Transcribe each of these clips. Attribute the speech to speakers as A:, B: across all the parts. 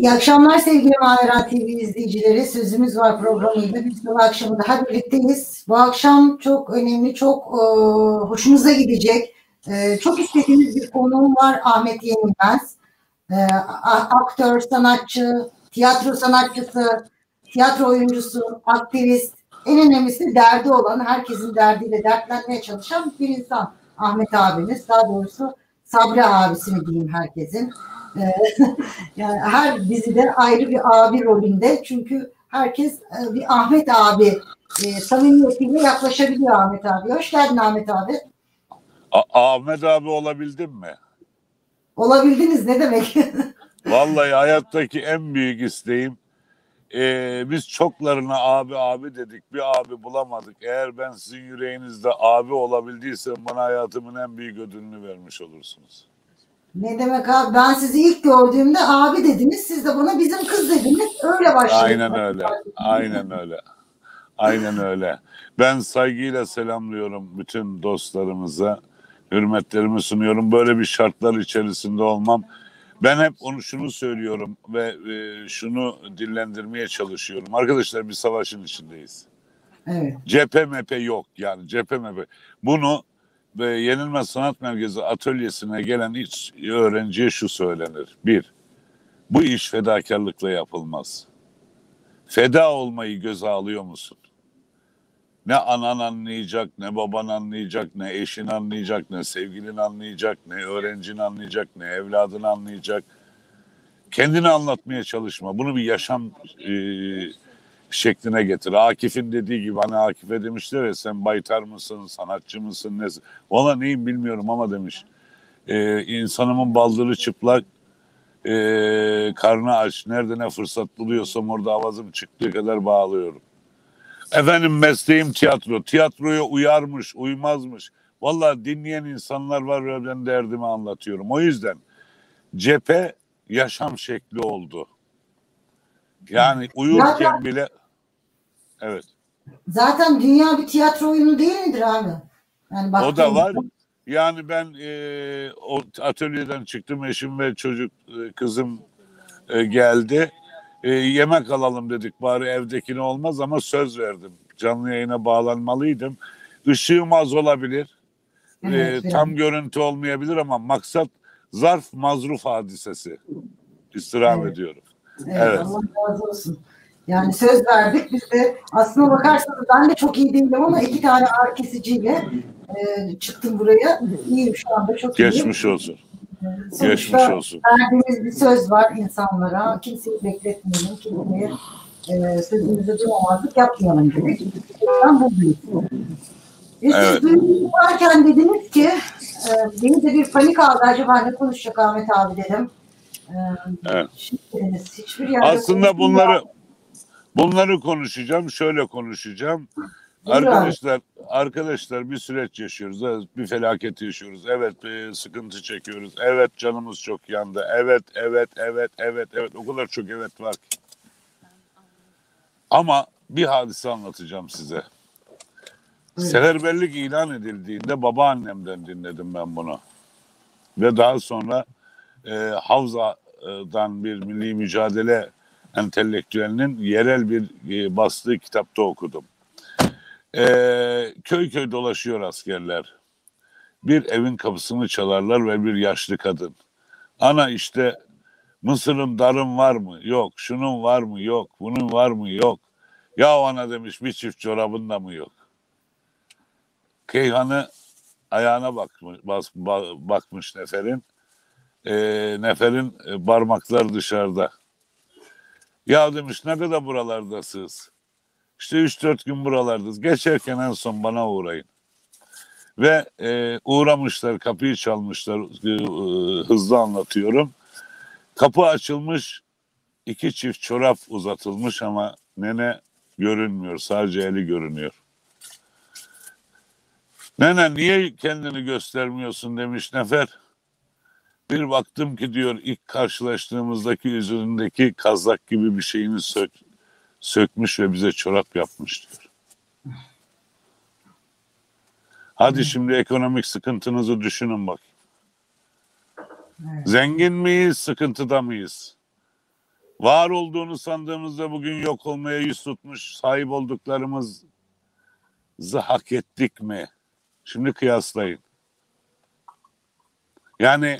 A: İyi akşamlar sevgili Manera TV izleyicileri. Sözümüz var programıyla biz bu akşamı daha birlikteyiz. Bu akşam çok önemli, çok e, hoşunuza gidecek, e, çok istediğimiz bir konuğum var Ahmet Yenilmez. E, aktör, sanatçı, tiyatro sanatçısı, tiyatro oyuncusu, aktivist, en önemlisi derdi olan, herkesin derdiyle dertlenmeye çalışan bir insan. Ahmet abimiz, daha doğrusu Sabri abisi mi diyeyim herkesin. Ee, yani her dizide ayrı bir abi rolünde çünkü herkes e, bir Ahmet abi e, samimiyetiyle yaklaşabiliyor Ahmet abi. Hoş geldin Ahmet abi.
B: A- Ahmet abi olabildim mi?
A: Olabildiniz ne demek?
B: Vallahi hayattaki en büyük isteğim e, biz çoklarına abi abi dedik bir abi bulamadık. Eğer ben sizin yüreğinizde abi olabildiysem bana hayatımın en büyük ödülünü vermiş olursunuz.
A: Ne demek abi? Ben sizi ilk gördüğümde abi dediniz. Siz de bana bizim kız dediniz. Öyle başladı.
B: Aynen öyle. Aynen öyle. Aynen öyle. Ben saygıyla selamlıyorum bütün dostlarımıza. Hürmetlerimi sunuyorum. Böyle bir şartlar içerisinde olmam. Ben hep onu şunu söylüyorum ve e, şunu dillendirmeye çalışıyorum. Arkadaşlar bir savaşın içindeyiz.
A: Evet.
B: Cephe mepe yok yani cephe mepe. Bunu ve Yenilmez Sanat Merkezi atölyesine gelen hiç öğrenciye şu söylenir. Bir, bu iş fedakarlıkla yapılmaz. Feda olmayı göze alıyor musun? Ne anan anlayacak, ne baban anlayacak, ne eşin anlayacak, ne sevgilin anlayacak, ne öğrencin anlayacak, ne evladın anlayacak. Kendini anlatmaya çalışma. Bunu bir yaşam e, şekline getir. Akif'in dediği gibi hani Akif'e demişler ya sen baytar mısın, sanatçı mısın, ne? Valla neyim bilmiyorum ama demiş. Ee, insanımın baldırı çıplak, e, karnı aç. Nerede ne fırsat buluyorsam orada avazım çıktığı kadar bağlıyorum. Efendim mesleğim tiyatro. Tiyatroya uyarmış, uymazmış. Valla dinleyen insanlar var ve ben derdimi anlatıyorum. O yüzden cephe yaşam şekli oldu. Yani uyurken bile Evet.
A: Zaten dünya bir tiyatro oyunu değil midir abi?
B: Yani o da var. Yani ben e, o atölyeden çıktım. Eşim ve çocuk e, kızım e, geldi. E, yemek alalım dedik. Bari evdekine olmaz ama söz verdim. Canlı yayına bağlanmalıydım. Işığım az olabilir. E, evet, e, tam görüntü olmayabilir ama maksat zarf mazruf hadisesi. İstirham evet. ediyorum.
A: Evet, evet. Allah razı olsun. Yani söz verdik. Biz de aslına bakarsanız ben de çok iyi değilim ama iki tane ağrı kesiciyle e, çıktım buraya. İyiyim şu anda çok
B: iyiyim. Geçmiş olsun.
A: Sonuçta Geçmiş olsun. verdiğimiz bir söz var insanlara. Kimseyi bekletmeyelim. Kimseye e, sözümüzü duymamazlık yapmayalım dedik. Ben buradayım. Ve evet. siz varken dediniz ki e, beni de bir panik aldı. Acaba ne konuşacak Ahmet abi dedim. E,
B: evet. Hiçbir Aslında bunları Bunları konuşacağım, şöyle konuşacağım. Arkadaşlar, arkadaşlar bir süreç yaşıyoruz. Bir felaket yaşıyoruz. Evet, bir sıkıntı çekiyoruz. Evet, canımız çok yandı. Evet, evet, evet, evet, evet. O kadar çok evet var ki. Ama bir hadise anlatacağım size. Seferberlik ilan edildiğinde babaannemden dinledim ben bunu. Ve daha sonra e, Havza'dan bir milli mücadele entelektüelinin yerel bir e, bastığı kitapta okudum. E, köy köy dolaşıyor askerler. Bir evin kapısını çalarlar ve bir yaşlı kadın. Ana işte mısırın darın var mı? Yok. Şunun var mı? Yok. Bunun var mı? Yok. Ya ana demiş bir çift çorabın da mı yok? Keyhan'ı ayağına bakmış, bas, bakmış Nefer'in. E, Nefer'in e, parmaklar dışarıda. Ya demiş ne kadar buralardasınız? İşte 3-4 gün buralardayız. Geçerken en son bana uğrayın. Ve e, uğramışlar, kapıyı çalmışlar. E, hızlı anlatıyorum. Kapı açılmış, iki çift çorap uzatılmış ama nene görünmüyor. Sadece eli görünüyor. Nene niye kendini göstermiyorsun demiş Nefer. Bir baktım ki diyor ilk karşılaştığımızdaki üzerindeki kazak gibi bir şeyini sök, sökmüş ve bize çorap yapmış diyor. Hadi şimdi ekonomik sıkıntınızı düşünün bak. Zengin miyiz, sıkıntıda mıyız? Var olduğunu sandığımızda bugün yok olmaya yüz tutmuş sahip olduklarımızı hak ettik mi? Şimdi kıyaslayın. Yani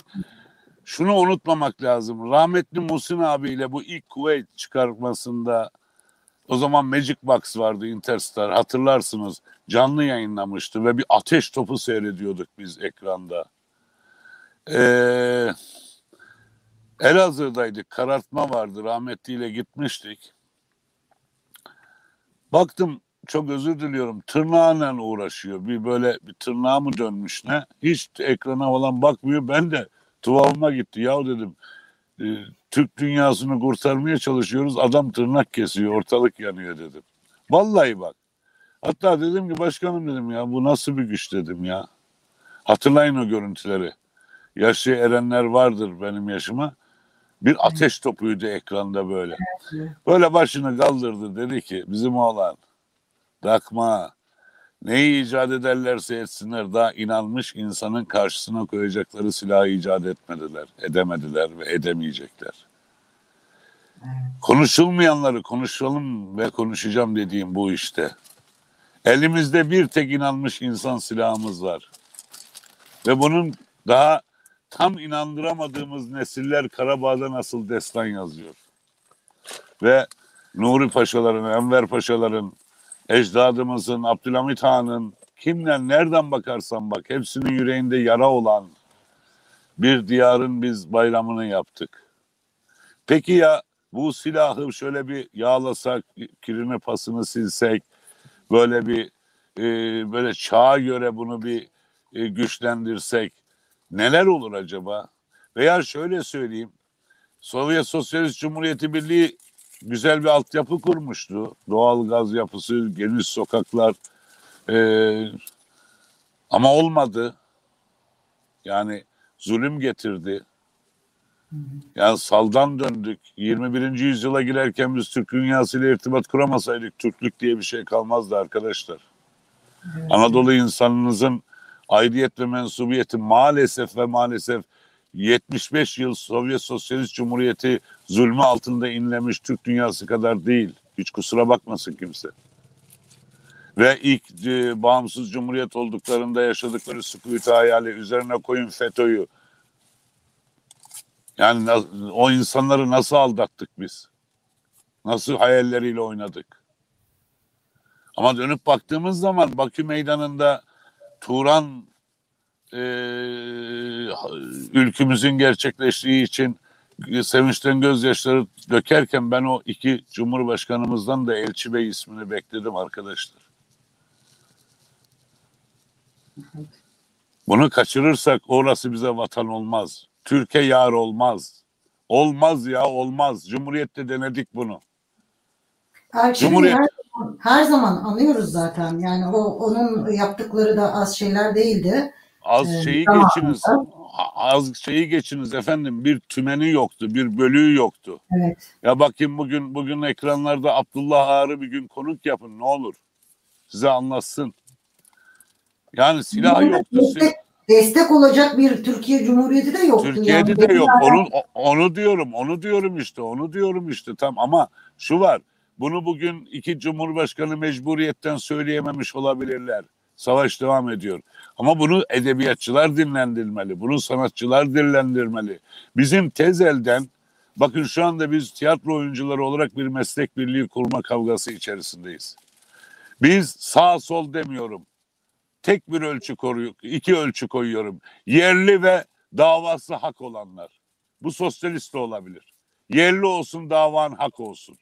B: şunu unutmamak lazım. Rahmetli Musin abiyle bu ilk Kuveyt çıkartmasında o zaman Magic Box vardı Interstar hatırlarsınız. Canlı yayınlamıştı ve bir ateş topu seyrediyorduk biz ekranda. Ee, Elazığ'daydık. Karartma vardı. Rahmetliyle gitmiştik. Baktım çok özür diliyorum. Tırnağıyla uğraşıyor. Bir böyle bir tırnağı mı dönmüş ne? Hiç ekrana falan bakmıyor. Ben de tuvağıma gitti. Ya dedim e, Türk dünyasını kurtarmaya çalışıyoruz. Adam tırnak kesiyor. Ortalık yanıyor dedim. Vallahi bak. Hatta dedim ki başkanım dedim ya bu nasıl bir güç dedim ya. Hatırlayın o görüntüleri. Yaşlı erenler vardır benim yaşıma. Bir ateş topuydu ekranda böyle. Böyle başını kaldırdı dedi ki bizim oğlan takma neyi icat ederlerse etsinler daha inanmış insanın karşısına koyacakları silahı icat etmediler, edemediler ve edemeyecekler. Konuşulmayanları konuşalım ve konuşacağım dediğim bu işte. Elimizde bir tek inanmış insan silahımız var. Ve bunun daha tam inandıramadığımız nesiller Karabağ'da nasıl destan yazıyor. Ve Nuri Paşaların, Enver Paşaların, ecdadımızın, Abdülhamit Han'ın, kimden nereden bakarsan bak hepsinin yüreğinde yara olan bir diyarın biz bayramını yaptık. Peki ya bu silahı şöyle bir yağlasak, kirini pasını silsek, böyle bir e, böyle çağa göre bunu bir e, güçlendirsek neler olur acaba? Veya şöyle söyleyeyim, Sovyet Sosyalist Cumhuriyeti Birliği güzel bir altyapı kurmuştu. Doğal gaz yapısı, geniş sokaklar. Ee, ama olmadı. Yani zulüm getirdi. Yani saldan döndük. 21. yüzyıla girerken biz Türk dünyasıyla irtibat kuramasaydık Türklük diye bir şey kalmazdı arkadaşlar. Evet. Anadolu insanınızın aidiyet ve mensubiyeti maalesef ve maalesef 75 yıl Sovyet Sosyalist Cumhuriyeti zulmü altında inlemiş Türk dünyası kadar değil. Hiç kusura bakmasın kimse. Ve ilk e, bağımsız cumhuriyet olduklarında yaşadıkları sükutu hayali üzerine koyun FETÖ'yü. Yani o insanları nasıl aldattık biz? Nasıl hayalleriyle oynadık? Ama dönüp baktığımız zaman Bakü Meydanı'nda Turan e, ülkümüzün gerçekleştiği için sevinçten gözyaşları dökerken ben o iki cumhurbaşkanımızdan da Elçi Bey ismini bekledim arkadaşlar. Bunu kaçırırsak orası bize vatan olmaz. Türkiye yar olmaz. Olmaz ya olmaz. Cumhuriyette denedik bunu.
A: Elçi Cumhuriyet... her, her zaman anlıyoruz zaten. Yani o onun yaptıkları da az şeyler değildi.
B: Az ee, şeyi tamam. geçiniz. Az şeyi geçiniz efendim. Bir tümeni yoktu, bir bölüğü yoktu.
A: Evet.
B: Ya bakayım bugün bugün ekranlarda Abdullah Ağar'ı bir gün konuk yapın ne olur. Size anlatsın. Yani silah yoktu.
A: Destek, destek olacak bir Türkiye Cumhuriyeti de yoktu.
B: Türkiye'de yani. de yok. Onu, onu diyorum, onu diyorum işte, onu diyorum işte tam ama şu var. Bunu bugün iki cumhurbaşkanı mecburiyetten söyleyememiş olabilirler. Savaş devam ediyor. Ama bunu edebiyatçılar dinlendirmeli. Bunu sanatçılar dinlendirmeli. Bizim tezelden bakın şu anda biz tiyatro oyuncuları olarak bir meslek birliği kurma kavgası içerisindeyiz. Biz sağ sol demiyorum. Tek bir ölçü koruyor, iki ölçü koyuyorum. Yerli ve davası hak olanlar. Bu sosyalist de olabilir. Yerli olsun davan hak olsun.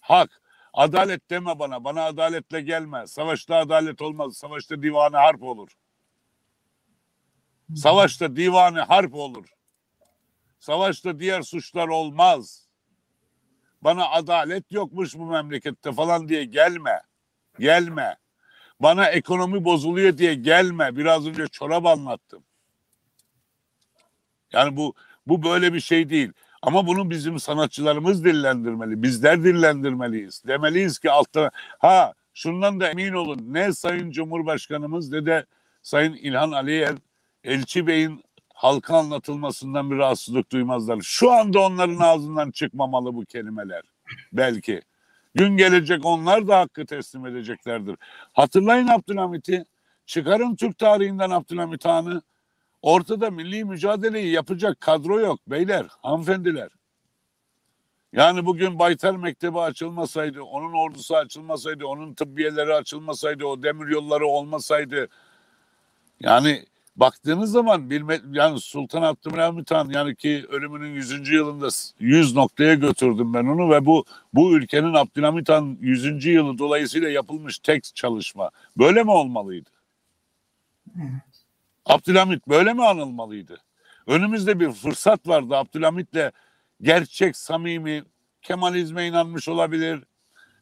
B: Hak. Adalet deme bana. Bana adaletle gelme. Savaşta adalet olmaz. Savaşta divanı harp olur. Savaşta divanı harp olur. Savaşta diğer suçlar olmaz. Bana adalet yokmuş bu memlekette falan diye gelme. Gelme. Bana ekonomi bozuluyor diye gelme. Biraz önce çorap anlattım. Yani bu bu böyle bir şey değil. Ama bunu bizim sanatçılarımız dillendirmeli. Bizler dillendirmeliyiz. Demeliyiz ki altta ha şundan da emin olun ne Sayın Cumhurbaşkanımız ne de Sayın İlhan Aliyev Elçi Bey'in halka anlatılmasından bir rahatsızlık duymazlar. Şu anda onların ağzından çıkmamalı bu kelimeler. Belki. Gün gelecek onlar da hakkı teslim edeceklerdir. Hatırlayın Abdülhamit'i. Çıkarın Türk tarihinden Abdülhamit Han'ı. Ortada milli mücadeleyi yapacak kadro yok beyler, hanımefendiler. Yani bugün Baytar Mektebi açılmasaydı, onun ordusu açılmasaydı, onun tıbbiyeleri açılmasaydı, o demir yolları olmasaydı yani baktığınız zaman bilme, yani Sultan Abdülhamit Han yani ki ölümünün 100. yılında 100 noktaya götürdüm ben onu ve bu bu ülkenin Abdülhamit Han 100. yılı dolayısıyla yapılmış tek çalışma. Böyle mi olmalıydı?
A: Evet.
B: Abdülhamit böyle mi anılmalıydı? Önümüzde bir fırsat vardı. Abdülhamit'le gerçek, samimi, Kemalizme inanmış olabilir.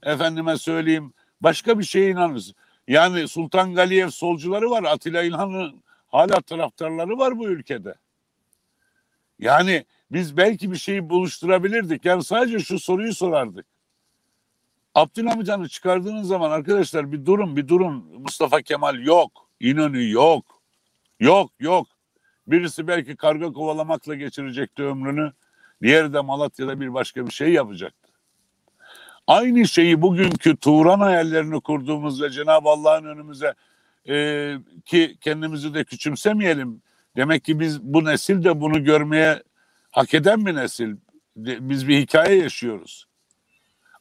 B: Efendime söyleyeyim başka bir şeye inanmış. Yani Sultan Galiyev solcuları var. Atilla İlhan'ın hala taraftarları var bu ülkede. Yani biz belki bir şeyi buluşturabilirdik. Yani sadece şu soruyu sorardık. Abdülhamit Han'ı çıkardığınız zaman arkadaşlar bir durun bir durun. Mustafa Kemal yok. İnönü yok. Yok yok. Birisi belki karga kovalamakla geçirecekti ömrünü. Diğeri de Malatya'da bir başka bir şey yapacaktı. Aynı şeyi bugünkü Turan hayallerini kurduğumuz ve Cenab-ı Allah'ın önümüze e, ki kendimizi de küçümsemeyelim. Demek ki biz bu nesil de bunu görmeye hak eden bir nesil. Biz bir hikaye yaşıyoruz.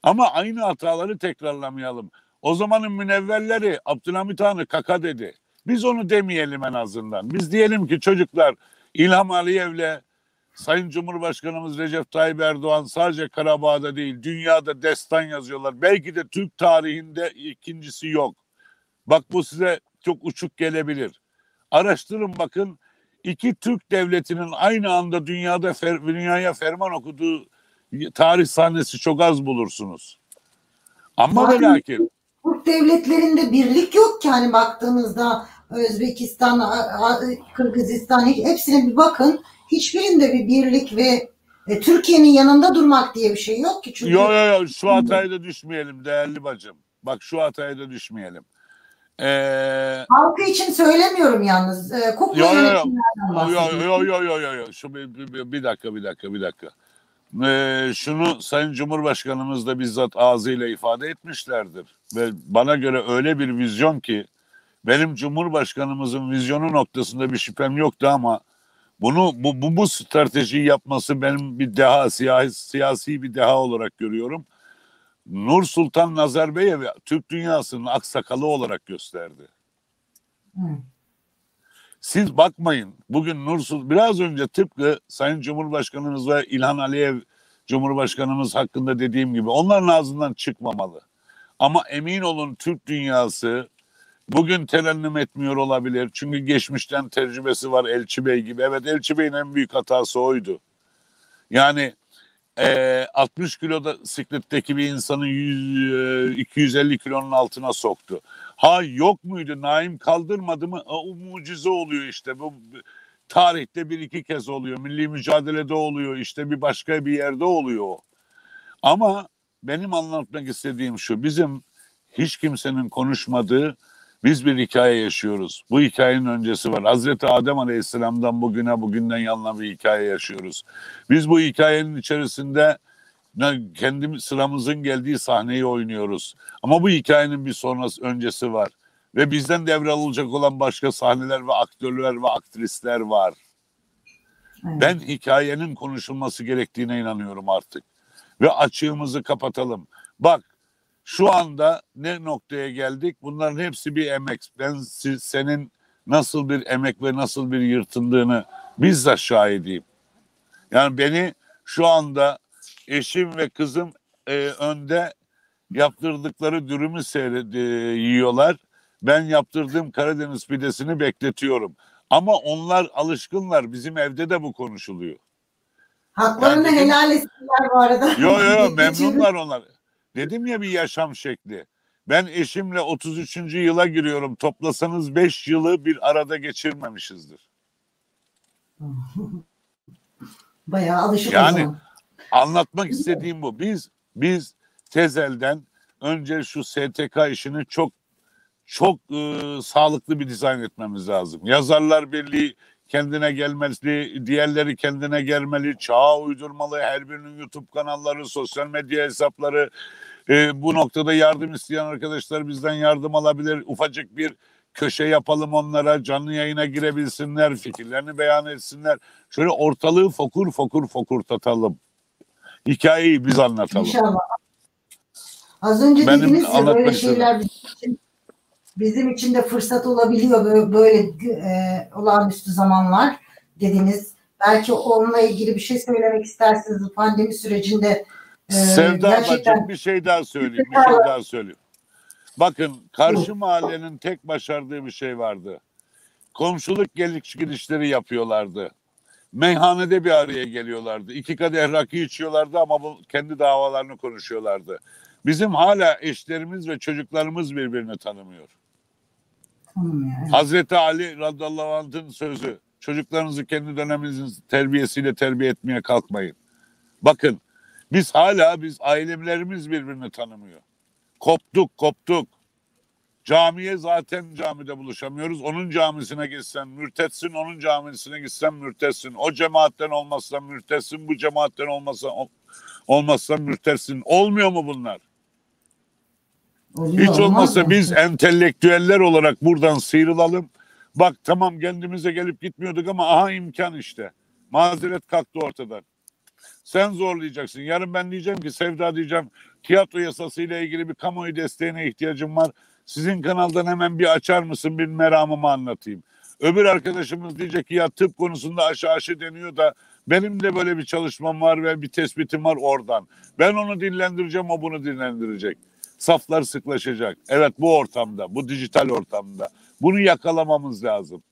B: Ama aynı hataları tekrarlamayalım. O zamanın münevverleri Abdülhamit Han'ı kaka dedi. Biz onu demeyelim en azından. Biz diyelim ki çocuklar İlham Aliyev'le Sayın Cumhurbaşkanımız Recep Tayyip Erdoğan sadece Karabağ'da değil dünyada destan yazıyorlar. Belki de Türk tarihinde ikincisi yok. Bak bu size çok uçuk gelebilir. Araştırın bakın iki Türk devletinin aynı anda dünyada fer, dünyaya ferman okuduğu tarih sahnesi çok az bulursunuz. Ama ve lakin
A: Türk devletlerinde birlik yok ki hani baktığınızda Özbekistan, Kırgızistan hepsine bir bakın. Hiçbirinde bir birlik ve e, Türkiye'nin yanında durmak diye bir şey yok ki. Çünkü
B: Yo yo yo şu hataya da düşmeyelim değerli bacım. Bak şu hataya da düşmeyelim. Ee,
A: halkı için söylemiyorum yalnız. E, kukla
B: Yo, yo,
A: yönetimlerden
B: yo
A: bahsediyorum.
B: yo yo yo yo yo şu bir, bir, bir- bir dakika bir dakika bir dakika. Ee, şunu Sayın Cumhurbaşkanımız da bizzat ağzıyla ifade etmişlerdir. Ve bana göre öyle bir vizyon ki benim Cumhurbaşkanımızın vizyonu noktasında bir şüphem yoktu ama bunu bu, bu, bu stratejiyi yapması benim bir deha siyasi, siyasi bir deha olarak görüyorum. Nur Sultan Nazarbayev'i Türk dünyasının aksakalı olarak gösterdi. Siz bakmayın. Bugün Nur Sultan biraz önce tıpkı Sayın Cumhurbaşkanımız ve İlhan Aliyev Cumhurbaşkanımız hakkında dediğim gibi onların ağzından çıkmamalı. Ama emin olun Türk dünyası bugün terennüm etmiyor olabilir. Çünkü geçmişten tecrübesi var Elçi Bey gibi. Evet Elçi Bey'in en büyük hatası oydu. Yani eee 60 kiloda sikletteki bir insanı 100, eee, 250 kilonun altına soktu. Ha yok muydu? Naim kaldırmadı mı? O, mucize oluyor işte. Bu tarihte bir iki kez oluyor. Milli mücadelede oluyor. işte bir başka bir yerde oluyor. Ama benim anlatmak istediğim şu. Bizim hiç kimsenin konuşmadığı biz bir hikaye yaşıyoruz. Bu hikayenin öncesi var. Hazreti Adem Aleyhisselam'dan bugüne bugünden yanına bir hikaye yaşıyoruz. Biz bu hikayenin içerisinde kendi sıramızın geldiği sahneyi oynuyoruz. Ama bu hikayenin bir sonrası öncesi var. Ve bizden devralacak olan başka sahneler ve aktörler ve aktrisler var.
A: Evet.
B: Ben hikayenin konuşulması gerektiğine inanıyorum artık. Ve açığımızı kapatalım. Bak şu anda ne noktaya geldik? Bunların hepsi bir emek. Ben siz, senin nasıl bir emek ve nasıl bir yırtındığını bizzat şahidiyim. Yani beni şu anda eşim ve kızım e, önde yaptırdıkları dürümü seyred, e, yiyorlar. Ben yaptırdığım Karadeniz pidesini bekletiyorum. Ama onlar alışkınlar. Bizim evde de bu konuşuluyor.
A: Haklarını
B: Yani
A: helal etsinler bu arada.
B: Yo yo yo
A: Geçelim.
B: memnunlar onlar. Dedim ya bir yaşam şekli. Ben eşimle 33. yıla giriyorum. Toplasanız 5 yılı bir arada geçirmemişizdir.
A: Bayağı alışık
B: Yani-. Anlatmak istediğim bu. Biz biz tezelden önce şu STK işini çok çok e, sağlıklı bir dizayn etmemiz lazım. Yazarlar Birliği kendine gelmeli, diğerleri kendine gelmeli, çağa uydurmalı, her birinin YouTube kanalları, sosyal medya hesapları. E, bu noktada yardım isteyen arkadaşlar bizden yardım alabilir. Ufacık bir köşe yapalım onlara, canlı yayına girebilsinler, fikirlerini beyan etsinler. Şöyle ortalığı fokur fokur fokur tatalım. Hikayeyi biz anlatalım.
A: İnşallah. Az önce
B: Benim
A: dediniz ya böyle şeyler bizim için, bizim için de fırsat olabiliyor böyle, böyle e, olağanüstü zamanlar dediniz. Belki onunla ilgili bir şey söylemek istersiniz pandemi sürecinde. E,
B: Sevda
A: gerçekten
B: bacım bir şey daha söyleyeyim, bir şey daha söyleyeyim. Bakın karşı mahallenin tek başardığı bir şey vardı. Komşuluk geliş gidişleri yapıyorlardı. Meyhanede bir araya geliyorlardı. İki kadeh rakı içiyorlardı ama bu kendi davalarını konuşuyorlardı. Bizim hala eşlerimiz ve çocuklarımız birbirini tanımıyor.
A: Tanımıyor.
B: Hazreti Ali radıyallahu anh'ın sözü. Çocuklarınızı kendi döneminizin terbiyesiyle terbiye etmeye kalkmayın. Bakın biz hala biz ailelerimiz birbirini tanımıyor. Koptuk koptuk. Camiye zaten camide buluşamıyoruz. Onun camisine gitsen mürtetsin, onun camisine gitsen mürtetsin. O cemaatten olmazsan mürtetsin, bu cemaatten olmazsan olmazsan mürtetsin. Olmuyor mu bunlar?
A: Oluyor,
B: Hiç
A: olmaz
B: olmazsa
A: mı?
B: biz entelektüeller olarak buradan sıyrılalım. Bak tamam kendimize gelip gitmiyorduk ama aha imkan işte. Mazeret kalktı ortadan. Sen zorlayacaksın. Yarın ben diyeceğim ki Sevda diyeceğim tiyatro yasası ile ilgili bir kamuoyu desteğine ihtiyacım var. Sizin kanaldan hemen bir açar mısın bir meramımı anlatayım. Öbür arkadaşımız diyecek ki ya tıp konusunda aşı aşı deniyor da benim de böyle bir çalışmam var ve bir tespitim var oradan. Ben onu dinlendireceğim o bunu dinlendirecek. Saflar sıklaşacak. Evet bu ortamda, bu dijital ortamda. Bunu yakalamamız lazım.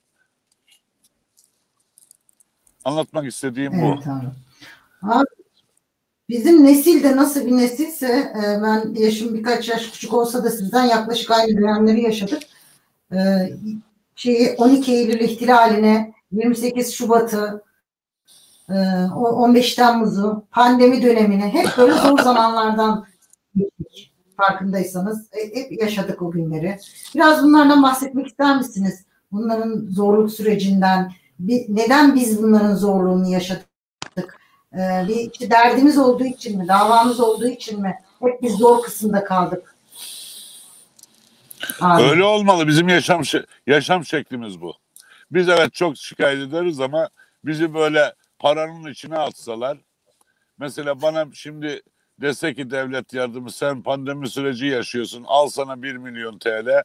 B: Anlatmak istediğim bu.
A: Evet abi. Bizim nesil de nasıl bir nesilse e, ben yaşım birkaç yaş küçük olsa da sizden yaklaşık aynı dönemleri yaşadık. E, şeyi 12 Eylül ihtilaline 28 Şubat'ı e, o 15 Temmuz'u pandemi dönemini hep böyle zor zamanlardan. Farkındaysanız E, hep yaşadık o günleri. Biraz bunlardan bahsetmek ister misiniz? Bunların zorluk sürecinden, neden biz bunların zorluğunu yaşadık? Ee, bir işte derdimiz olduğu için mi, davamız olduğu için mi? Hep biz zor kısımda kaldık. Abi.
B: Öyle olmalı. Bizim yaşam yaşam şeklimiz bu. Biz evet çok şikayet ederiz ama bizi böyle paranın içine atsalar mesela bana şimdi dese ki devlet yardımı sen pandemi süreci yaşıyorsun al sana 1 milyon TL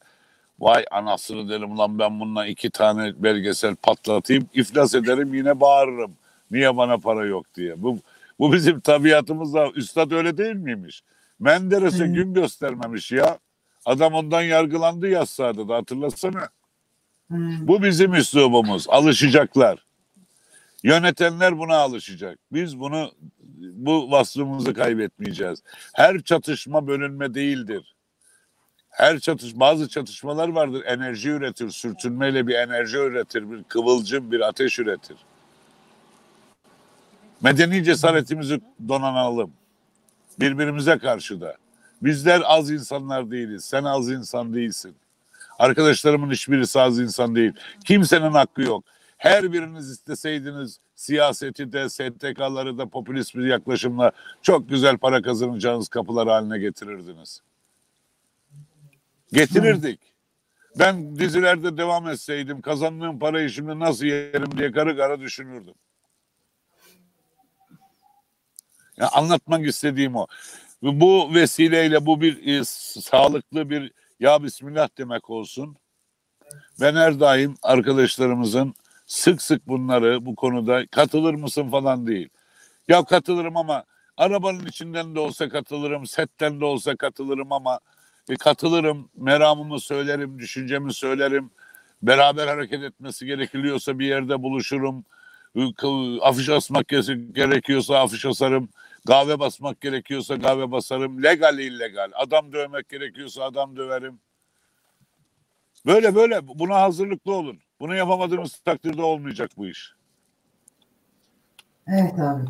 B: vay anasını derim lan ben bununla iki tane belgesel patlatayım iflas ederim yine bağırırım niye bana para yok diye bu bu bizim tabiatımızda üstad öyle değil miymiş Menderes'e gün göstermemiş ya adam ondan yargılandı yazsaydı da hatırlasana
A: Hmm.
B: bu bizim üslubumuz. Alışacaklar. Yönetenler buna alışacak. Biz bunu bu vasfımızı kaybetmeyeceğiz. Her çatışma bölünme değildir. Her çatış bazı çatışmalar vardır. Enerji üretir. Sürtünmeyle bir enerji üretir. Bir kıvılcım, bir ateş üretir. Medeni cesaretimizi donanalım. Birbirimize karşı da. Bizler az insanlar değiliz. Sen az insan değilsin. Arkadaşlarımın hiçbirisi az insan değil. Kimsenin hakkı yok. Her biriniz isteseydiniz siyaseti de STK'ları da popülist bir yaklaşımla çok güzel para kazanacağınız kapılar haline getirirdiniz. Getirirdik. Ben dizilerde devam etseydim kazandığım parayı şimdi nasıl yerim diye karı kara düşünürdüm. Ya anlatmak istediğim o. Bu vesileyle bu bir e, sağlıklı bir ya Bismillah demek olsun. Ben her daim arkadaşlarımızın sık sık bunları bu konuda katılır mısın falan değil. Ya katılırım ama arabanın içinden de olsa katılırım, setten de olsa katılırım ama e, katılırım, meramımı söylerim, düşüncemi söylerim. Beraber hareket etmesi gerekiliyorsa bir yerde buluşurum. Afiş asmak gerekiyorsa afiş asarım. Kahve basmak gerekiyorsa kahve basarım. Legal illegal. Adam dövmek gerekiyorsa adam döverim. Böyle böyle buna hazırlıklı olun. Bunu yapamadığınız takdirde olmayacak bu iş.
A: Evet abi.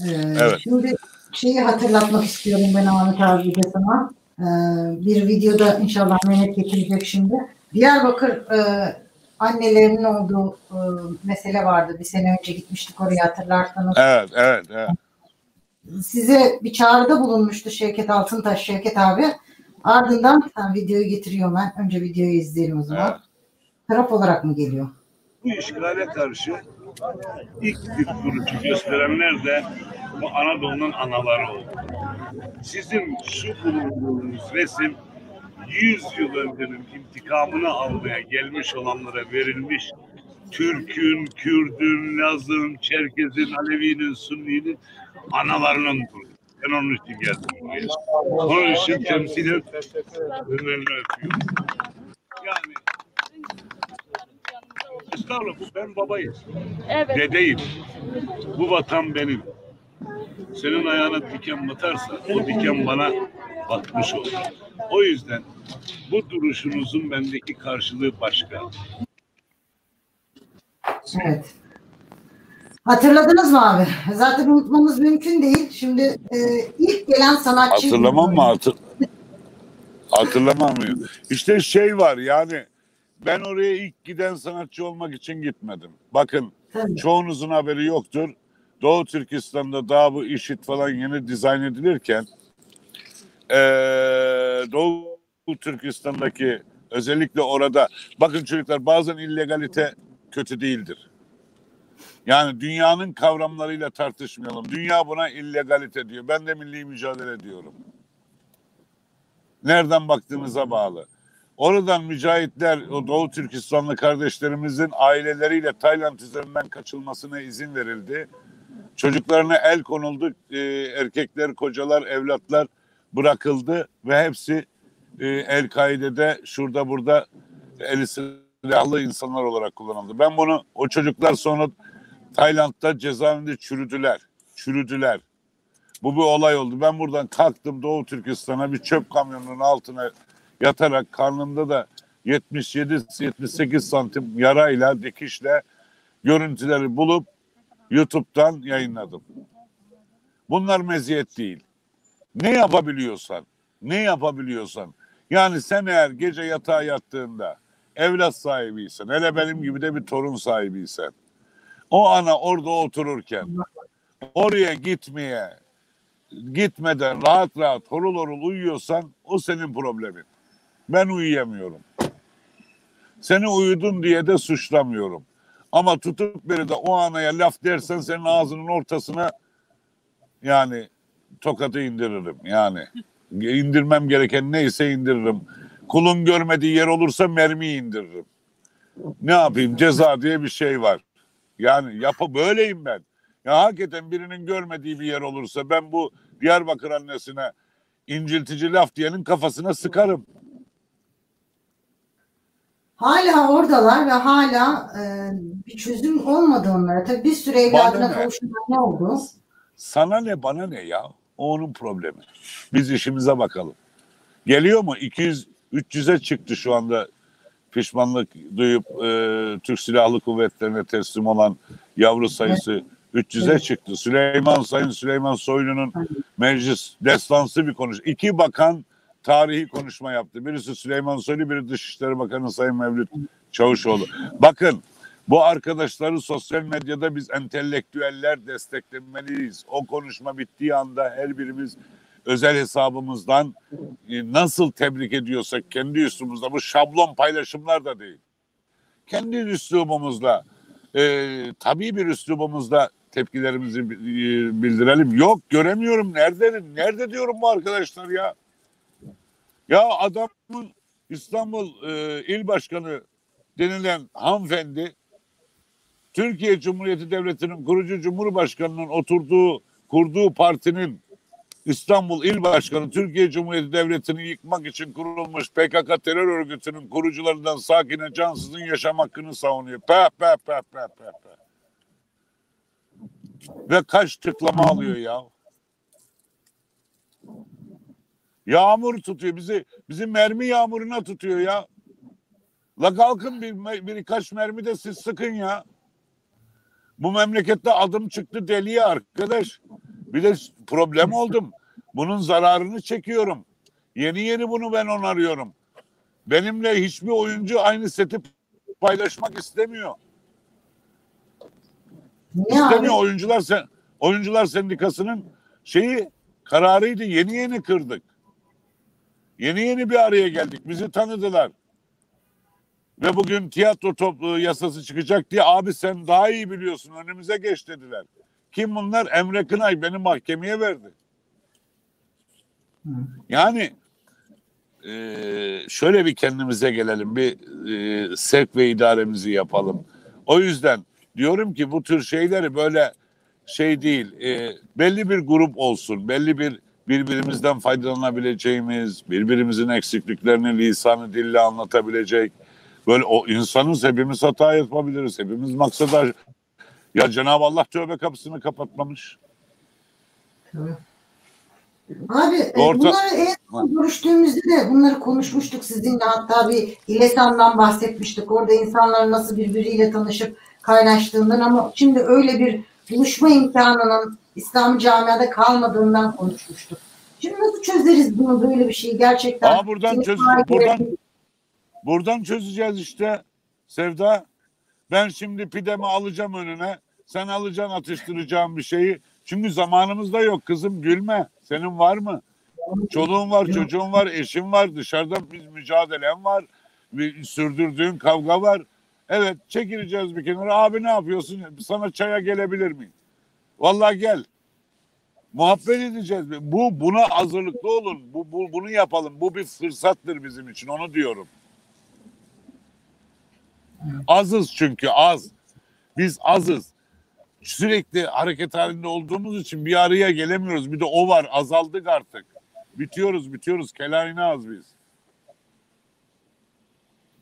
A: Ee,
B: Evet.
A: Şimdi şeyi hatırlatmak istiyorum ben Ahmet abi de sana. Ee, bir videoda inşallah Mehmet getirecek şimdi. Diyarbakır e, annelerinin olduğu e, mesele vardı. Bir sene önce gitmiştik oraya hatırlarsanız.
B: Evet, evet, evet.
A: Size bir çağrıda bulunmuştu Şevket Altıntaş, Şevket abi. Ardından ha, videoyu getiriyorum ben. Önce videoyu izleyelim o zaman.
B: Evet.
A: Taraf olarak mı geliyor?
C: bu işgale karşı ilk bir duruşu gösterenler de bu Anadolu'nun anaları oldu. Sizin şu bulunduğunuz resim 100 yıl öncenin intikamını almaya gelmiş olanlara verilmiş Türk'ün, Kürd'ün, Laz'ın, Çerkez'in, Alevi'nin, Sünni'nin analarının durumu. Ben onun için geldim buraya. Onun için temsilen önlerini öpüyorum. Yani Estağfurullah ben babayım.
D: Evet.
C: Dedeyim. Bu vatan benim. Senin ayağına diken batarsa o diken bana batmış olur. O yüzden bu duruşunuzun bendeki karşılığı başka.
A: Evet. Hatırladınız mı abi? Zaten unutmamız mümkün değil. Şimdi e, ilk gelen sanatçı...
B: Hatırlamam mı? Hatır... Hatırlamam mı? İşte şey var yani ben oraya ilk giden sanatçı olmak için gitmedim. Bakın
A: Tabii.
B: çoğunuzun haberi yoktur. Doğu Türkistan'da daha bu işit falan yeni dizayn edilirken eee, Doğu Türkistan'daki özellikle orada bakın çocuklar bazen illegalite kötü değildir. Yani dünyanın kavramlarıyla tartışmayalım. Dünya buna illegalite diyor. Ben de milli mücadele diyorum. Nereden baktığınıza bağlı. Oradan mücahitler, o Doğu Türkistanlı kardeşlerimizin aileleriyle Tayland üzerinden kaçılmasına izin verildi. Çocuklarına el konuldu. Ee, erkekler, kocalar, evlatlar bırakıldı ve hepsi e, El-Kaide'de şurada burada eli silahlı insanlar olarak kullanıldı. Ben bunu o çocuklar sonra Tayland'da cezaevinde çürüdüler. Çürüdüler. Bu bir olay oldu. Ben buradan kalktım Doğu Türkistan'a bir çöp kamyonunun altına yatarak karnımda da 77-78 santim yarayla, dikişle görüntüleri bulup YouTube'dan yayınladım. Bunlar meziyet değil. Ne yapabiliyorsan, ne yapabiliyorsan. Yani sen eğer gece yatağa yattığında evlat sahibiysen, hele benim gibi de bir torun sahibiysen, o ana orada otururken oraya gitmeye, gitmeden rahat rahat horul horul uyuyorsan o senin problemin. Ben uyuyamıyorum. Seni uyudun diye de suçlamıyorum. Ama tutup beni de o anaya laf dersen senin ağzının ortasına yani tokatı indiririm. Yani indirmem gereken neyse indiririm. Kulun görmediği yer olursa mermi indiririm. Ne yapayım ceza diye bir şey var. Yani yapı böyleyim ben. Ya hakikaten birinin görmediği bir yer olursa ben bu Diyarbakır annesine inciltici laf diyenin kafasına sıkarım.
A: Hala oradalar ve hala e, bir çözüm olmadı onlara. Tabii bir süre evladına
B: Bana ne?
A: oldu?
B: Sana ne bana ne ya? O onun problemi. Biz işimize bakalım. Geliyor mu? 200 300'e çıktı şu anda pişmanlık duyup e, Türk Silahlı Kuvvetleri'ne teslim olan yavru sayısı 300'e
A: Evet.
B: çıktı. Süleyman Sayın Süleyman Soylu'nun meclis destansı bir konuş. İki bakan tarihi konuşma yaptı. Birisi Süleyman Soylu, biri Dışişleri Bakanı Sayın Mevlüt Çavuşoğlu. Bakın bu arkadaşları sosyal medyada biz entelektüeller desteklemeliyiz. O konuşma bittiği anda her birimiz özel hesabımızdan e, nasıl tebrik ediyorsak kendi üslubumuzda bu şablon paylaşımlar da değil. Kendi üslubumuzla e, tabii bir üslubumuzda tepkilerimizi e, bildirelim. Yok göremiyorum. Nerede nerede diyorum bu arkadaşlar ya? Ya adamın İstanbul e, İl Başkanı denilen hanımefendi Türkiye Cumhuriyeti Devleti'nin kurucu Cumhurbaşkanı'nın oturduğu, kurduğu partinin İstanbul İl Başkanı Türkiye Cumhuriyeti Devleti'ni yıkmak için kurulmuş PKK terör örgütünün kurucularından Sakine Cansız'ın yaşam hakkını savunuyor. Peh peh peh peh peh peh. Ve kaç tıklama alıyor ya. Yağmur tutuyor bizi. Bizi mermi yağmuruna tutuyor ya. La kalkın bir, birkaç mermi de siz sıkın ya. Bu memlekette adım çıktı deliye arkadaş. Bir de problem oldum. Bunun zararını çekiyorum. Yeni yeni bunu ben onarıyorum. Benimle hiçbir oyuncu aynı seti paylaşmak istemiyor.
A: Abi?
B: İstemiyor oyuncular sen oyuncular sendikasının şeyi kararıydı. Yeni yeni kırdık. Yeni yeni bir araya geldik. Bizi tanıdılar. Ve bugün tiyatro toplu yasası çıkacak diye abi sen daha iyi biliyorsun önümüze geç dediler. Kim bunlar? Emre Kınay beni mahkemeye verdi. Yani eee, şöyle bir kendimize gelelim. Bir eee, sevk ve idaremizi yapalım. O yüzden diyorum ki bu tür şeyleri böyle şey değil. eee, belli bir grup olsun. Belli bir birbirimizden faydalanabileceğimiz, birbirimizin eksikliklerini lisanı dille anlatabilecek. Böyle o insanız hepimiz hata yapabiliriz. Hepimiz maksada ya Cenab-ı Allah tövbe kapısını kapatmamış.
A: Abi e,
B: Orta-
A: bunları en görüştüğümüzde de bunları konuşmuştuk sizinle. Hatta bir İlesan'dan bahsetmiştik. Orada insanların nasıl birbiriyle tanışıp kaynaştığından ama şimdi öyle bir buluşma imkanının İslam camiada kalmadığından konuşmuştuk. Şimdi nasıl çözeriz bunu böyle bir şeyi gerçekten?
B: Aa, buradan
A: Senin
B: çöz-
A: takip
B: buradan- Buradan çözeceğiz işte Sevda. Ben şimdi pidemi alacağım önüne. Sen alacaksın atıştıracağım bir şeyi. Çünkü zamanımız da yok kızım gülme. Senin var mı? Çoluğun var, çocuğun var, eşin var. Dışarıda bir mücadelen var. Bir sürdürdüğün kavga var. Evet çekileceğiz bir kenara. Abi ne yapıyorsun? Sana çaya gelebilir miyim? Vallahi gel. Muhabbet edeceğiz. Bu buna hazırlıklı olun. Bu, bu bunu yapalım. Bu bir fırsattır bizim için. Onu diyorum. Azız çünkü az. Biz azız. Sürekli hareket halinde olduğumuz için bir araya gelemiyoruz. Bir de o var. Azaldık artık. Bitiyoruz, bitiyoruz. Kelayına az biz.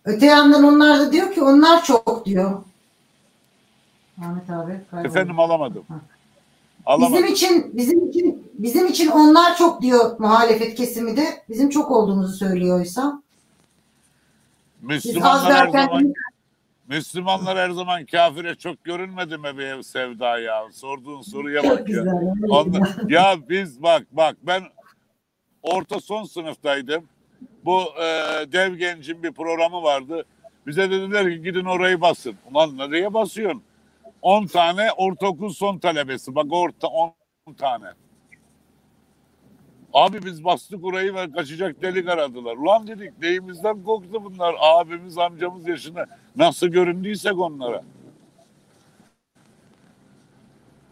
A: Öte yandan onlar da diyor ki onlar çok diyor. Ahmet abi. kayboldu.
B: Efendim alamadım.
A: Ha.
B: Alamadım.
A: Bizim için bizim için bizim için onlar çok diyor muhalefet kesimi de. Bizim çok olduğumuzu söylüyor oysa.
B: Müslümanlar her
A: derken
B: zaman Müslümanlar her zaman kafire çok görünmedi mi be Sevda ya? Sorduğun soruya bak ya.
A: güzel.
B: ya biz bak bak ben orta son sınıftaydım. Bu e, dev gencin bir programı vardı. Bize dediler ki gidin orayı basın. Ulan nereye basıyorsun? 10 tane ortaokul son talebesi. Bak orta 10 tane. Abi biz bastık orayı ve kaçacak delik aradılar. Ulan dedik neyimizden korktu bunlar. Abimiz amcamız yaşında. Nasıl göründüysek onlara.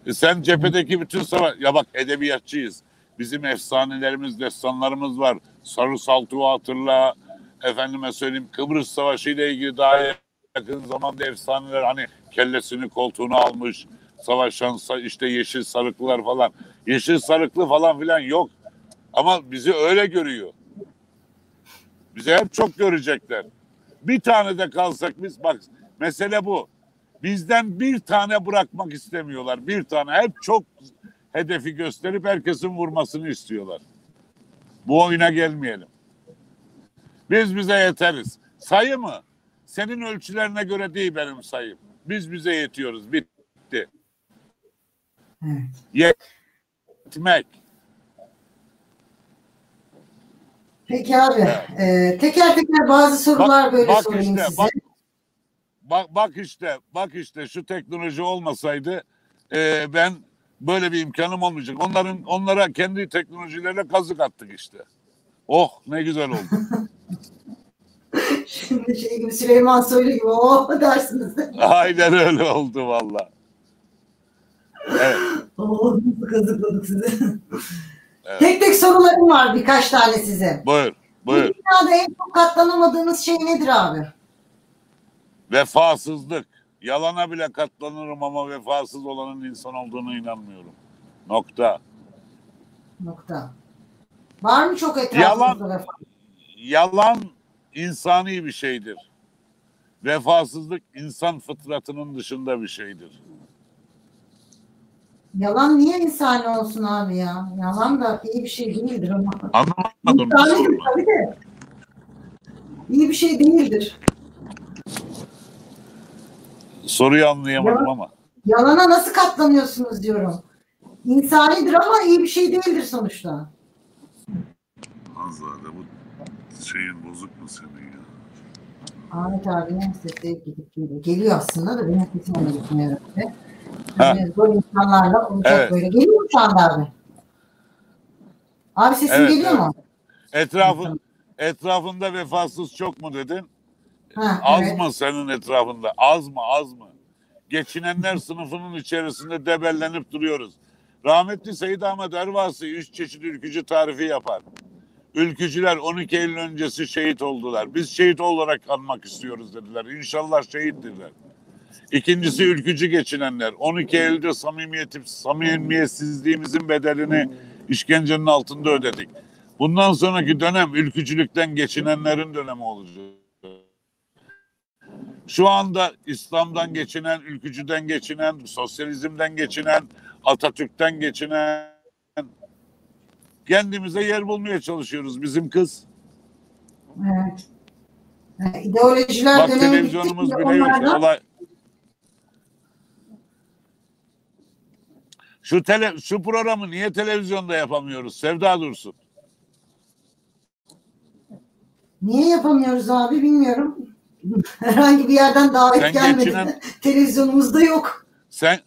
B: E sen cephedeki bütün savaş... Ya bak edebiyatçıyız. Bizim efsanelerimiz, destanlarımız var. Sarı Saltuğu hatırla. Efendime söyleyeyim Kıbrıs Savaşı ile ilgili daha yakın zamanda efsaneler hani kellesini koltuğuna almış savaşan sa- işte yeşil sarıklılar falan. Yeşil sarıklı falan filan yok. Ama bizi öyle görüyor. Bizi hep çok görecekler. Bir tane de kalsak biz bak mesele bu. Bizden bir tane bırakmak istemiyorlar. Bir tane hep çok hedefi gösterip herkesin vurmasını istiyorlar. Bu oyuna gelmeyelim. Biz bize yeteriz. Sayı mı? Senin ölçülerine göre değil benim sayım. Biz bize yetiyoruz. Bitti.
A: Evet.
B: Yetmek.
A: Peki abi. e, teker teker bazı sorular böyle
B: bak
A: sorayım
B: işte,
A: size.
B: bak, bak, bak işte, bak işte şu teknoloji olmasaydı e, ben böyle bir imkanım olmayacak. Onların onlara kendi teknolojilerle kazık attık işte. Oh ne güzel oldu.
A: Şimdi şey gibi Süleyman Soylu gibi o dersiniz.
B: Aynen öyle oldu valla. Evet.
A: Oo, kazıkladık sizi.
B: Evet.
A: Tek tek sorularım var birkaç tane size.
B: Buyur,
A: Bu
B: buyur.
A: dünyada en çok katlanamadığınız şey nedir abi?
B: Vefasızlık. Yalana bile katlanırım ama vefasız olanın insan olduğunu inanmıyorum. Nokta.
A: Nokta. Var mı çok etrafınızda
B: Yalan.
A: vefa?
B: Yalan insani bir şeydir. Vefasızlık insan fıtratının dışında bir şeydir.
A: Yalan niye insani olsun abi ya? Yalan da iyi bir şey değildir ama.
B: Anlamadım.
A: İnsanidir tabii de. İyi bir şey değildir.
B: Soruyu anlayamadım ama.
A: Yalana nasıl katlanıyorsunuz diyorum. İnsanidir ama iyi bir şey değildir sonuçta.
B: Azade bu şeyin bozuk mu senin ya?
A: Ahmet abinin sesi gidip geliyor. Geliyor aslında da benim sesim ona gitmiyor. Yani zor insanlarla olacak
B: Evet.
A: böyle. Geliyor mu şu anda abi? Abi sesim
B: Evet,
A: geliyor
B: evet.
A: mu?
B: Etrafın etrafında vefasız çok mu dedin?
A: Ha,
B: Az
A: evet.
B: mı senin etrafında? Az mı az mı? Geçinenler sınıfının içerisinde debellenip duruyoruz. Rahmetli Seyyid Ahmet Ervasi üç çeşit ülkücü tarifi yapar. Ülkücüler 12 Eylül öncesi şehit oldular. Biz şehit olarak anmak istiyoruz dediler. İnşallah şehittirler. İkincisi ülkücü geçinenler. 12 Eylül'de samimiyetim, samimiyetsizliğimizin bedelini işkencenin altında ödedik. Bundan sonraki dönem ülkücülükten geçinenlerin dönemi olacak. Şu anda İslam'dan geçinen, ülkücüden geçinen, sosyalizmden geçinen, Atatürk'ten geçinen kendimize yer bulmaya çalışıyoruz bizim kız.
A: evet. Yani ideolojiler
B: Bak televizyonumuz bile yok.
A: onlardan-
B: Olay... Şu tele, şu programı niye televizyonda yapamıyoruz? Sevda Dursun.
A: Niye yapamıyoruz abi bilmiyorum. Herhangi bir yerden davet
B: Sen
A: gelmedi.
B: geçinen-
A: Televizyonumuzda yok.
B: Sen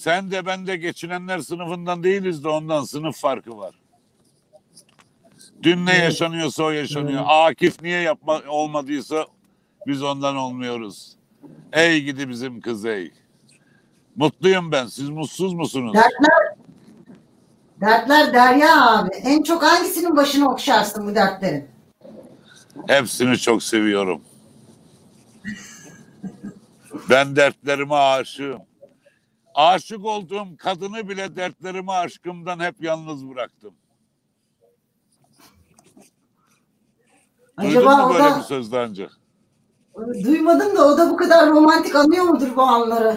B: sen de ben de geçinenler sınıfından değiliz de ondan sınıf farkı var. Dün ne yaşanıyorsa o yaşanıyor. Akif niye yapma olmadıysa biz ondan olmuyoruz. Ey gidi bizim kız ey. Mutluyum ben. Siz mutsuz musunuz?
A: Dertler Dertler Derya abi. En çok hangisinin başını okşarsın bu dertlerin?
B: Hepsini çok seviyorum. Ben dertlerime aşığım. Aşık olduğum kadını bile dertlerimi aşkımdan hep yalnız bıraktım. Duydun
A: Acaba
B: mu
A: o
B: böyle bir
A: da
B: söz daha önce?
A: duymadım da o da bu kadar romantik anıyor mudur bu anları?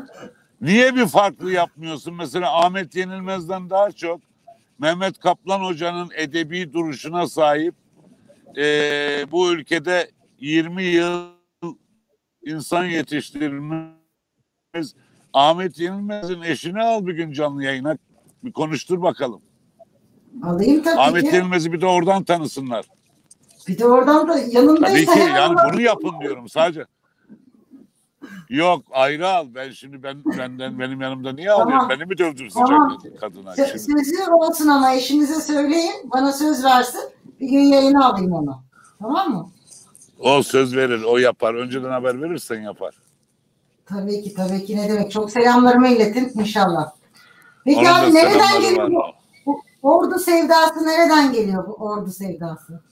B: Niye bir farklı yapmıyorsun? Mesela Ahmet Yenilmez'den daha çok Mehmet Kaplan Hoca'nın edebi duruşuna sahip eee, bu ülkede 20 yıl insan yetiştirmiş Ahmet Yenilmez'in eşini al bir gün canlı yayına bir konuştur bakalım.
A: Alayım tabii
B: Ahmet
A: ki.
B: Yenilmez'i bir de oradan tanısınlar.
A: Bir de oradan da yanındaysa
B: Tabii ki
A: hemen
B: yani bunu yapın diyorum sadece. Yok ayrı al. Ben şimdi ben benden benim yanımda niye
A: Tamam.
B: alıyorsun? Beni mi dövdürsün
A: Tamam.
B: kadına?
A: Sö-. Sözü olsun ama eşinize söyleyin. Bana söz versin. Bir gün yayına alayım onu. Tamam mı?
B: O söz verir, o yapar. Önceden haber verirsen yapar.
A: Tabii ki tabii ki ne demek. Çok selamlarımı iletin inşallah. Peki
B: Onun
A: abi nereden geliyor bu, ordu sevdası nereden geliyor bu ordu sevdası?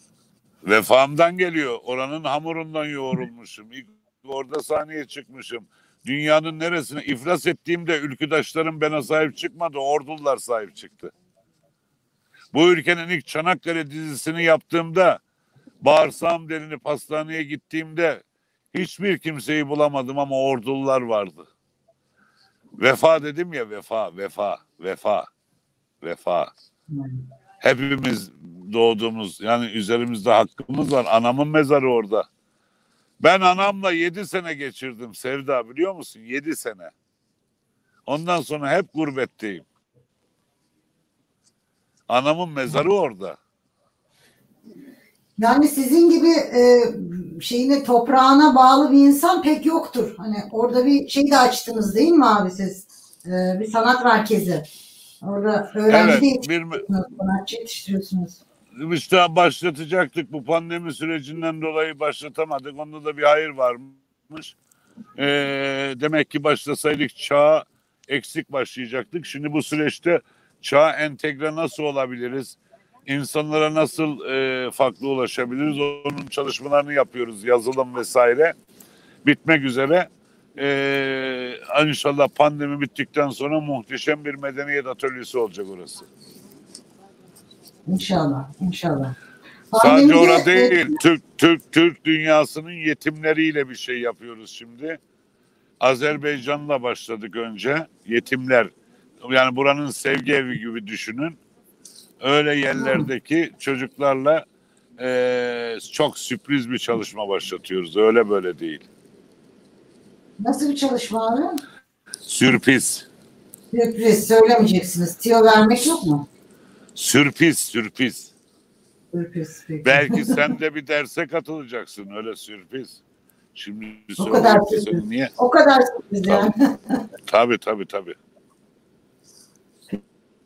B: Vefamdan geliyor. Oranın hamurundan yoğrulmuşum. İlk orada sahneye çıkmışım. Dünyanın neresine iflas ettiğimde ülküdaşlarım bana sahip çıkmadı. Ordular sahip çıktı. Bu ülkenin ilk Çanakkale dizisini yaptığımda bağırsağım delinip hastaneye gittiğimde hiçbir kimseyi bulamadım ama ordular vardı. Vefa dedim ya vefa, vefa, vefa, vefa. Hepimiz doğduğumuz yani üzerimizde hakkımız var. Anamın mezarı orada. Ben anamla yedi sene geçirdim Sevda biliyor musun? Yedi sene. Ondan sonra hep gurbetteyim. Anamın mezarı orada.
A: Yani sizin gibi e, şeyine toprağına bağlı bir insan pek yoktur. Hani orada bir şey de açtınız değil mi abi siz? E, bir sanat merkezi. Orada öğrenci
B: Evet,
A: de
B: bir
A: yetiştiriyorsunuz, sanatçı yetiştiriyorsunuz.
B: işte başlatacaktık bu pandemi sürecinden dolayı başlatamadık. Onda da bir hayır varmış. Ee, demek ki başlasaydık çağ eksik başlayacaktık. Şimdi bu süreçte çağ entegre nasıl olabiliriz? İnsanlara nasıl e, farklı ulaşabiliriz? Onun çalışmalarını yapıyoruz yazılım vesaire. Bitmek üzere. Ee, inşallah pandemi bittikten sonra muhteşem bir medeniyet atölyesi olacak orası.
A: İnşallah, inşallah.
B: Sadece orada
A: e,
B: değil. Türk Türk Türk dünyasının yetimleriyle bir şey yapıyoruz şimdi. Azerbaycan'la başladık önce. Yetimler. Yani buranın sevgi evi gibi düşünün. Öyle yerlerdeki çocuklarla eee, çok sürpriz bir çalışma başlatıyoruz. Öyle böyle değil.
A: Nasıl bir çalışma abi?
B: Sürpriz.
A: Sürpriz söylemeyeceksiniz. Tiyo vermek yok mu?
B: Sürpriz, sürpriz.
A: Sürpriz peki.
B: Belki sen de bir derse katılacaksın öyle sürpriz. Şimdi
A: O kadar sürpriz.
B: niye?
A: O kadar sürpriz yani.
B: Tabii tabii tabii.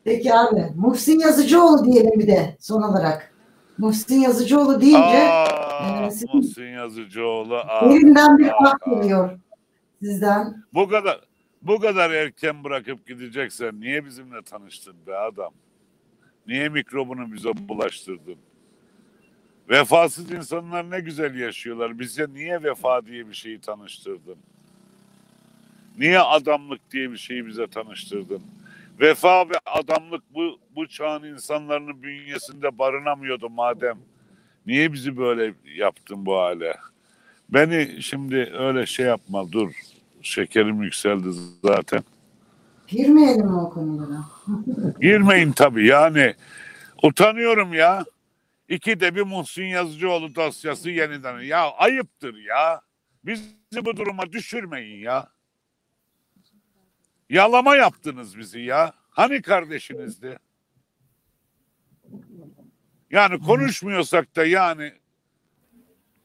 A: Peki abi. Muhsin Yazıcıoğlu diyelim bir de son olarak. Muhsin Yazıcıoğlu deyince
B: Aa,
A: e,
B: Muhsin Yazıcıoğlu. aa,
A: elimden bir ah geliyor sizden.
B: Bu kadar bu kadar erken bırakıp gideceksen niye bizimle tanıştın be adam? Niye mikrobunu bize bulaştırdın? Vefasız insanlar ne güzel yaşıyorlar. Bize niye vefa diye bir şeyi tanıştırdın? Niye adamlık diye bir şeyi bize tanıştırdın? Vefa ve adamlık bu, bu çağın insanların bünyesinde barınamıyordu madem. Niye bizi böyle yaptın bu hale? Beni şimdi öyle şey yapma dur. Şekerim yükseldi zaten.
A: Girmeyelim o konulara?
B: Girmeyin tabii yani. Utanıyorum ya. İki de bir Muhsin Yazıcıoğlu dosyası yeniden. Ya ayıptır ya. Bizi bu duruma düşürmeyin ya. Yalama yaptınız bizi ya. Hani kardeşinizdi? Yani konuşmuyorsak da yani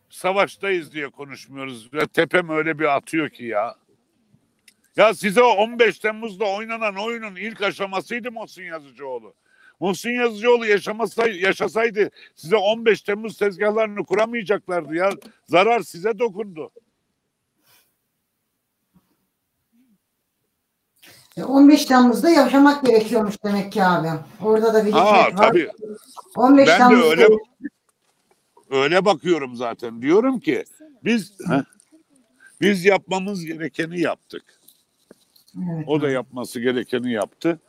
B: savaştayız diye konuşmuyoruz. Ve tepem öyle bir atıyor ki ya. Ya size o 15 Temmuz'da oynanan oyunun ilk aşamasıydı Muhsin Yazıcıoğlu. Muhsin Yazıcıoğlu yaşamasaydı, yaşasaydı size 15 Temmuz tezgahlarını kuramayacaklardı ya. Zarar size dokundu.
A: 15 Temmuz'da yaşamak gerekiyormuş demek ki abi. Orada da bir hikmet var.
B: tabii
A: 15
B: ben de
A: Temmuz'da
B: öyle öyle bakıyorum zaten. Diyorum ki biz Heh. biz yapmamız gerekeni yaptık.
A: Evet.
B: O da yapması gerekeni yaptı.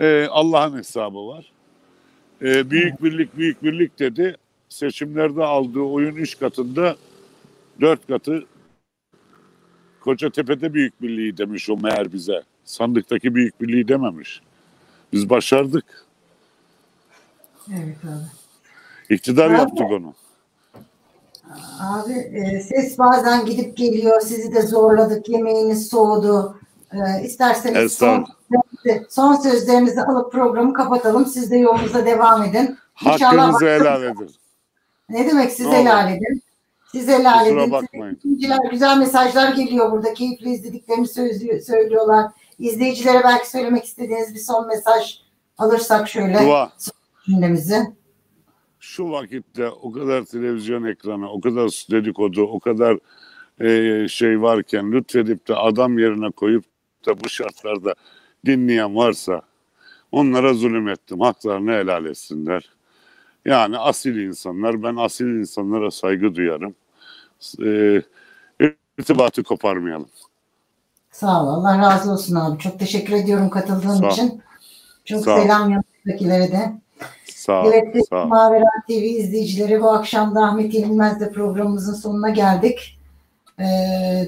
B: Ee, Allah'ın hesabı var. Ee, büyük birlik büyük birlik dedi. Seçimlerde aldığı oyun üç katında dört katı Kocatepe'de büyük birliği demiş o meğer bize. Sandıktaki büyük birliği dememiş. Biz başardık.
A: Evet abi.
B: İktidar
A: Abi.
B: yaptık onu.
A: Abi e, ses bazen gidip geliyor. Sizi de zorladık. Yemeğiniz soğudu. E, isterseniz son, son sözlerinizi alıp programı kapatalım. Siz de yolunuza devam edin.
B: Hakkınızı helal edin.
A: Ne demek siz
B: Ne
A: helal edin. Siz helal
B: Kusura
A: edin.
B: bakmayın.
A: Güzel mesajlar geliyor burada. Keyifli izlediklerini söylüyorlar. İzleyicilere belki söylemek istediğiniz bir son mesaj alırsak şöyle
B: Dua.
A: cümlemizi.
B: şu vakitte o kadar televizyon ekranı, o kadar dedikodu, o kadar e, şey varken lütfedip de adam yerine koyup da bu şartlarda dinleyen varsa onlara zulüm ettim. Haklarını helal etsinler. Yani asil insanlar. Ben asil insanlara saygı duyarım. E, irtibatı koparmayalım.
A: Sağ ol. Allah razı olsun abi. Çok teşekkür ediyorum katıldığın
B: Sağ
A: için. Çok
B: Sağ
A: selam yanındakilere de.
B: Sağ ol.
A: Evet,
B: Sağ.
A: Mavera TV izleyicileri bu akşam da Ahmet Yenilmez'le programımızın sonuna geldik. Ee,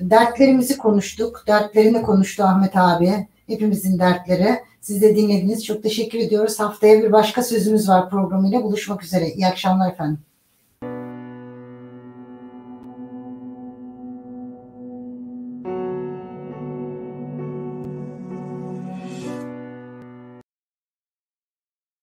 A: dertlerimizi konuştuk. Dertlerini konuştu Ahmet abi. Hepimizin dertleri. Siz de dinlediniz. Çok teşekkür ediyoruz. Haftaya bir başka sözümüz var programıyla. Buluşmak üzere. İyi akşamlar efendim.